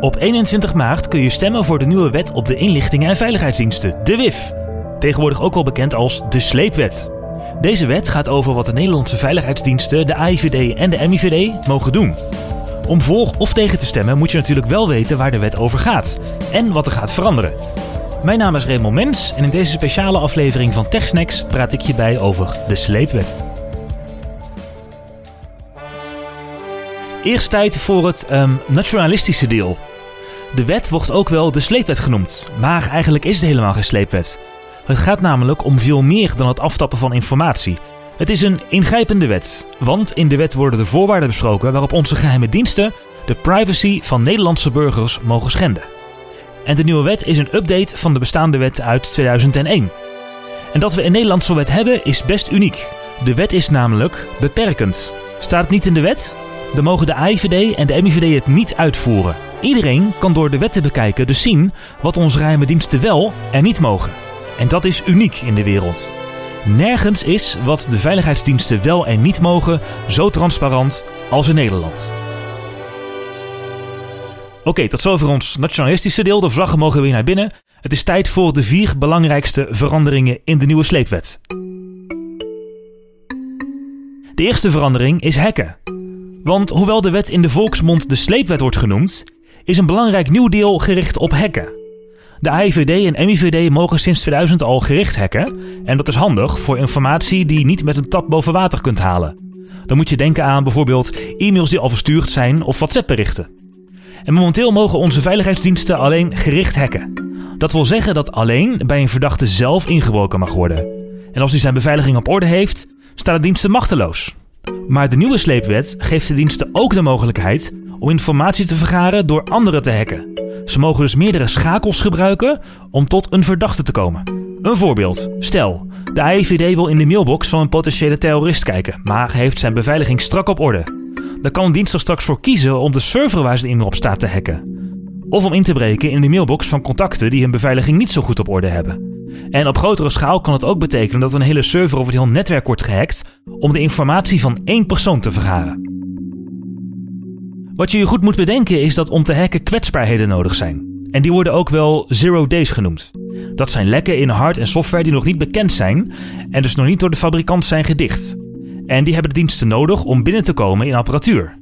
Op 21 maart kun je stemmen voor de nieuwe wet op de inlichtingen en veiligheidsdiensten, de WIF. Tegenwoordig ook wel bekend als de Sleepwet. Deze wet gaat over wat de Nederlandse veiligheidsdiensten, de AIVD en de MIVD mogen doen. Om voor of tegen te stemmen moet je natuurlijk wel weten waar de wet over gaat en wat er gaat veranderen. Mijn naam is Raymond Mens en in deze speciale aflevering van TechSnacks praat ik je bij over de sleepwet. Eerst tijd voor het um, nationalistische deel. De wet wordt ook wel de sleepwet genoemd, maar eigenlijk is het helemaal geen sleepwet. Het gaat namelijk om veel meer dan het aftappen van informatie. Het is een ingrijpende wet, want in de wet worden de voorwaarden besproken waarop onze geheime diensten de privacy van Nederlandse burgers mogen schenden. En de nieuwe wet is een update van de bestaande wet uit 2001. En dat we een Nederlandse wet hebben is best uniek. De wet is namelijk beperkend. Staat het niet in de wet? Dan mogen de AIVD en de MIVD het niet uitvoeren. Iedereen kan door de wet te bekijken dus zien wat onze geheime diensten wel en niet mogen. En dat is uniek in de wereld. Nergens is wat de veiligheidsdiensten wel en niet mogen zo transparant als in Nederland. Oké, tot zover ons nationalistische deel. De vlaggen mogen weer naar binnen. Het is tijd voor de vier belangrijkste veranderingen in de nieuwe sleepwet. De eerste verandering is hacken. Want hoewel de wet in de volksmond de sleepwet wordt genoemd, is een belangrijk nieuw deel gericht op hacken. De AIVD en MIVD mogen sinds 2000 al gericht hacken. En dat is handig voor informatie die je niet met een tap boven water kunt halen. Dan moet je denken aan bijvoorbeeld e-mails die al verstuurd zijn of WhatsApp-berichten. En momenteel mogen onze veiligheidsdiensten alleen gericht hacken. Dat wil zeggen dat alleen bij een verdachte zelf ingebroken mag worden. En als hij zijn beveiliging op orde heeft, staan de diensten machteloos. Maar de nieuwe sleepwet geeft de diensten ook de mogelijkheid om informatie te vergaren door anderen te hacken. Ze mogen dus meerdere schakels gebruiken om tot een verdachte te komen. Een voorbeeld. Stel, de AIVD wil in de mailbox van een potentiële terrorist kijken, maar heeft zijn beveiliging strak op orde. Dan kan een dienst er straks voor kiezen om de server waar zijn e-mail op staat te hacken. Of om in te breken in de mailbox van contacten die hun beveiliging niet zo goed op orde hebben. En op grotere schaal kan het ook betekenen dat een hele server of het heel netwerk wordt gehackt om de informatie van één persoon te vergaren. Wat je je goed moet bedenken is dat om te hacken kwetsbaarheden nodig zijn. En die worden ook wel zero days genoemd. Dat zijn lekken in hard- en software die nog niet bekend zijn en dus nog niet door de fabrikant zijn gedicht. En die hebben de diensten nodig om binnen te komen in apparatuur.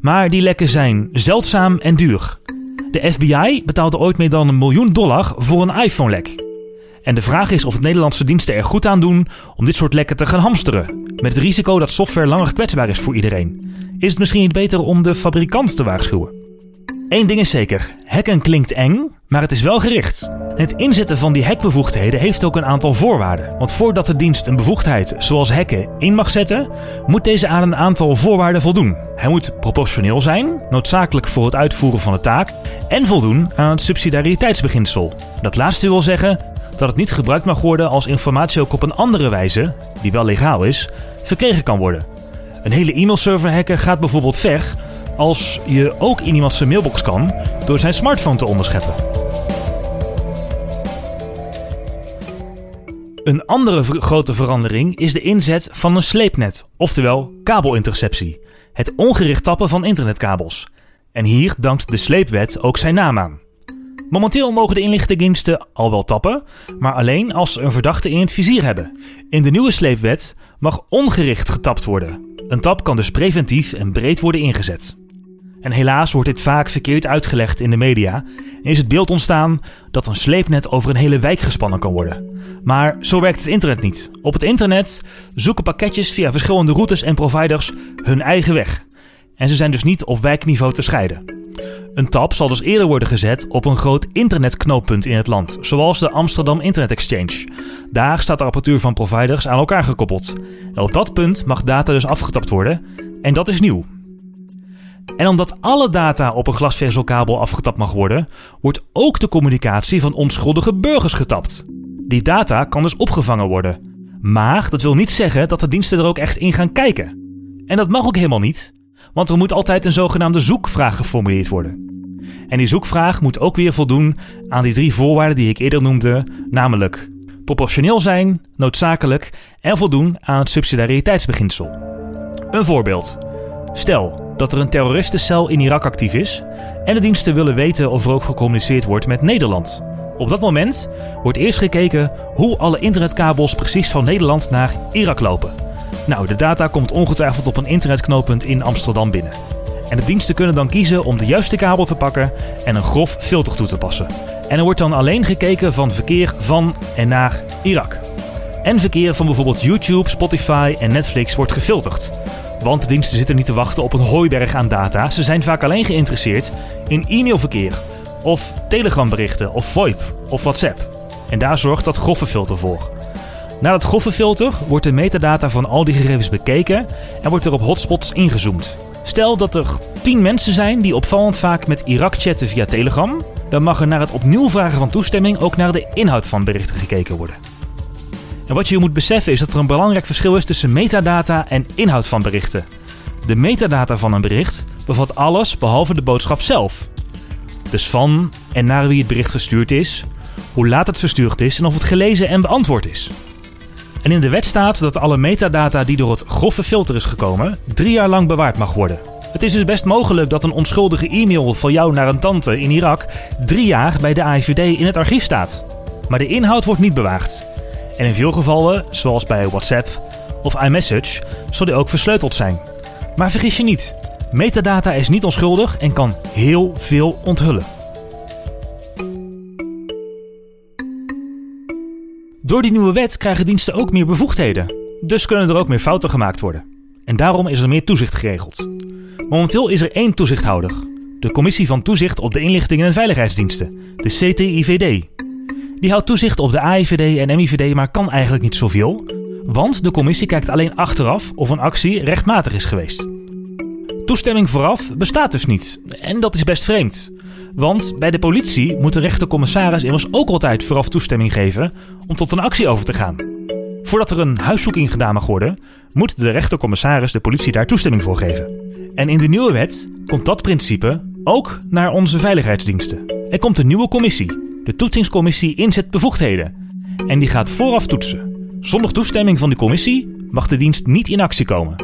Maar die lekken zijn zeldzaam en duur. De FBI betaalde ooit meer dan een miljoen dollar voor een iPhone-lek. En de vraag is of het Nederlandse diensten er goed aan doen om dit soort lekken te gaan hamsteren. Met het risico dat software langer kwetsbaar is voor iedereen. Is het misschien niet beter om de fabrikant te waarschuwen? Eén ding is zeker: hacken klinkt eng, maar het is wel gericht. Het inzetten van die hackbevoegdheden heeft ook een aantal voorwaarden. Want voordat de dienst een bevoegdheid zoals hacken in mag zetten, moet deze aan een aantal voorwaarden voldoen. Hij moet proportioneel zijn, noodzakelijk voor het uitvoeren van de taak, en voldoen aan het subsidiariteitsbeginsel. Dat laatste wil zeggen dat het niet gebruikt mag worden als informatie ook op een andere wijze, die wel legaal is, verkregen kan worden. Een hele e-mailserver hacken gaat bijvoorbeeld ver als je ook in iemands mailbox kan door zijn smartphone te onderscheppen. Een andere grote verandering is de inzet van een sleepnet, oftewel kabelinterceptie. Het ongericht tappen van internetkabels. En hier dankt de sleepwet ook zijn naam aan. Momenteel mogen de inlichtingendiensten al wel tappen, maar alleen als ze een verdachte in het vizier hebben. In de nieuwe sleepwet mag ongericht getapt worden. Een tap kan dus preventief en breed worden ingezet. En helaas wordt dit vaak verkeerd uitgelegd in de media en is het beeld ontstaan dat een sleepnet over een hele wijk gespannen kan worden. Maar zo werkt het internet niet. Op het internet zoeken pakketjes via verschillende routes en providers hun eigen weg. En ze zijn dus niet op wijkniveau te scheiden. Een tap zal dus eerder worden gezet op een groot internetknooppunt in het land, zoals de Amsterdam Internet Exchange. Daar staat de apparatuur van providers aan elkaar gekoppeld. Op dat punt mag data dus afgetapt worden, en dat is nieuw. En omdat alle data op een glasvezelkabel afgetapt mag worden, wordt ook de communicatie van onschuldige burgers getapt. Die data kan dus opgevangen worden. Maar dat wil niet zeggen dat de diensten er ook echt in gaan kijken. En dat mag ook helemaal niet, want er moet altijd een zogenaamde zoekvraag geformuleerd worden. En die zoekvraag moet ook weer voldoen aan die drie voorwaarden die ik eerder noemde, namelijk proportioneel zijn, noodzakelijk en voldoen aan het subsidiariteitsbeginsel. Een voorbeeld. Stel dat er een terroristencel in Irak actief is en de diensten willen weten of er ook gecommuniceerd wordt met Nederland. Op dat moment wordt eerst gekeken hoe alle internetkabels precies van Nederland naar Irak lopen. Nou, de data komt ongetwijfeld op een internetknooppunt in Amsterdam binnen. En de diensten kunnen dan kiezen om de juiste kabel te pakken en een grof filter toe te passen. En er wordt dan alleen gekeken van verkeer van en naar Irak. En verkeer van bijvoorbeeld YouTube, Spotify en Netflix wordt gefilterd. Want de diensten zitten niet te wachten op een hooiberg aan data. Ze zijn vaak alleen geïnteresseerd in e-mailverkeer, of telegramberichten, of VoIP, of WhatsApp. En daar zorgt dat grove filter voor. Na dat grove filter wordt de metadata van al die gegevens bekeken en wordt er op hotspots ingezoomd. Stel dat er 10 mensen zijn die opvallend vaak met Irak chatten via Telegram, dan mag er naar het opnieuw vragen van toestemming ook naar de inhoud van berichten gekeken worden. En wat je moet beseffen is dat er een belangrijk verschil is tussen metadata en inhoud van berichten. De metadata van een bericht bevat alles behalve de boodschap zelf. Dus van en naar wie het bericht gestuurd is, hoe laat het verstuurd is en of het gelezen en beantwoord is. En in de wet staat dat alle metadata die door het grove filter is gekomen, drie jaar lang bewaard mag worden. Het is dus best mogelijk dat een onschuldige e-mail van jou naar een tante in Irak drie jaar bij de AIVD in het archief staat. Maar de inhoud wordt niet bewaard. En in veel gevallen, zoals bij WhatsApp of iMessage, zal die ook versleuteld zijn. Maar vergis je niet, metadata is niet onschuldig en kan heel veel onthullen. Door die nieuwe wet krijgen diensten ook meer bevoegdheden. Dus kunnen er ook meer fouten gemaakt worden. En daarom is er meer toezicht geregeld. Momenteel is er één toezichthouder. De Commissie van Toezicht op de Inlichtingen en Veiligheidsdiensten, de CTIVD. Die houdt toezicht op de AIVD en MIVD, maar kan eigenlijk niet zoveel. Want de commissie kijkt alleen achteraf of een actie rechtmatig is geweest. Toestemming vooraf bestaat dus niet. En dat is best vreemd. Want bij de politie moet de rechtercommissaris immers ook altijd vooraf toestemming geven om tot een actie over te gaan. Voordat er een huiszoeking gedaan mag worden, moet de rechtercommissaris de politie daar toestemming voor geven. En in de nieuwe wet komt dat principe ook naar onze veiligheidsdiensten. Er komt een nieuwe commissie, de Toetsingscommissie Inzetbevoegdheden. En die gaat vooraf toetsen. Zonder toestemming van de commissie mag de dienst niet in actie komen.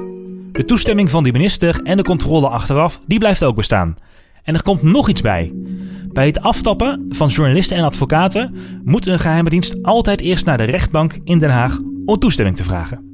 De toestemming van de minister en de controle achteraf, die blijft ook bestaan. En er komt nog iets bij. Bij het aftappen van journalisten en advocaten moet een geheime dienst altijd eerst naar de rechtbank in Den Haag om toestemming te vragen.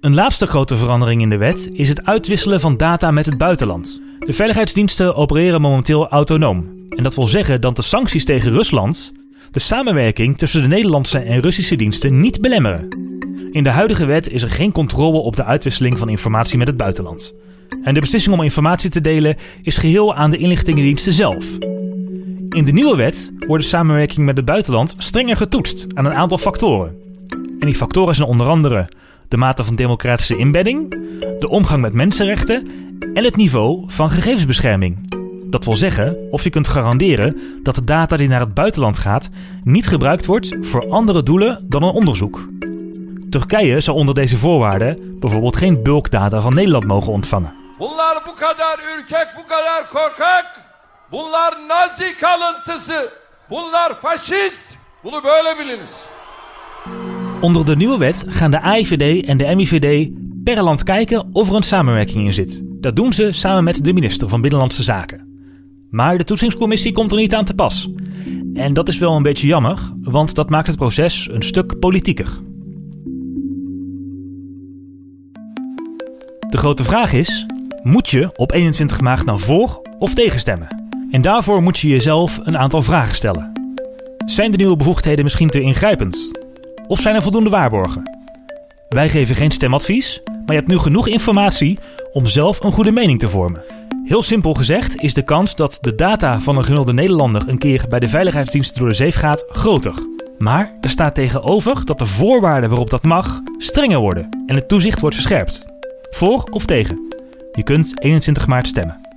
Een laatste grote verandering in de wet is het uitwisselen van data met het buitenland. De veiligheidsdiensten opereren momenteel autonoom. En dat wil zeggen dat de sancties tegen Rusland de samenwerking tussen de Nederlandse en Russische diensten niet belemmeren. In de huidige wet is er geen controle op de uitwisseling van informatie met het buitenland. En de beslissing om informatie te delen is geheel aan de inlichtingendiensten zelf. In de nieuwe wet wordt de samenwerking met het buitenland strenger getoetst aan een aantal factoren. En die factoren zijn onder andere de mate van democratische inbedding, de omgang met mensenrechten en het niveau van gegevensbescherming. Dat wil zeggen of je kunt garanderen dat de data die naar het buitenland gaat niet gebruikt wordt voor andere doelen dan een onderzoek. Turkije zou onder deze voorwaarden bijvoorbeeld geen bulkdata van Nederland mogen ontvangen. Bunlar bu kadar ürkek, bu kadar korkak. Bunlar nazi kalıntısı. Bunlar faşist. Bunu böyle biliniz. Onder de nieuwe wet gaan de AIVD en de MIVD per land kijken of er een samenwerking in zit. Dat doen ze samen met de minister van Binnenlandse Zaken. Maar de toetsingscommissie komt er niet aan te pas. En dat is wel een beetje jammer, want dat maakt het proces een stuk politieker. De grote vraag is: moet je op 21 maart nou voor of tegen stemmen? En daarvoor moet je jezelf een aantal vragen stellen. Zijn de nieuwe bevoegdheden misschien te ingrijpend? Of zijn er voldoende waarborgen? Wij geven geen stemadvies, maar je hebt nu genoeg informatie om zelf een goede mening te vormen. Heel simpel gezegd is de kans dat de data van een gemiddelde Nederlander een keer bij de veiligheidsdiensten door de zeef gaat groter. Maar er staat tegenover dat de voorwaarden waarop dat mag strenger worden en het toezicht wordt verscherpt. Voor of tegen? Je kunt 21 maart stemmen.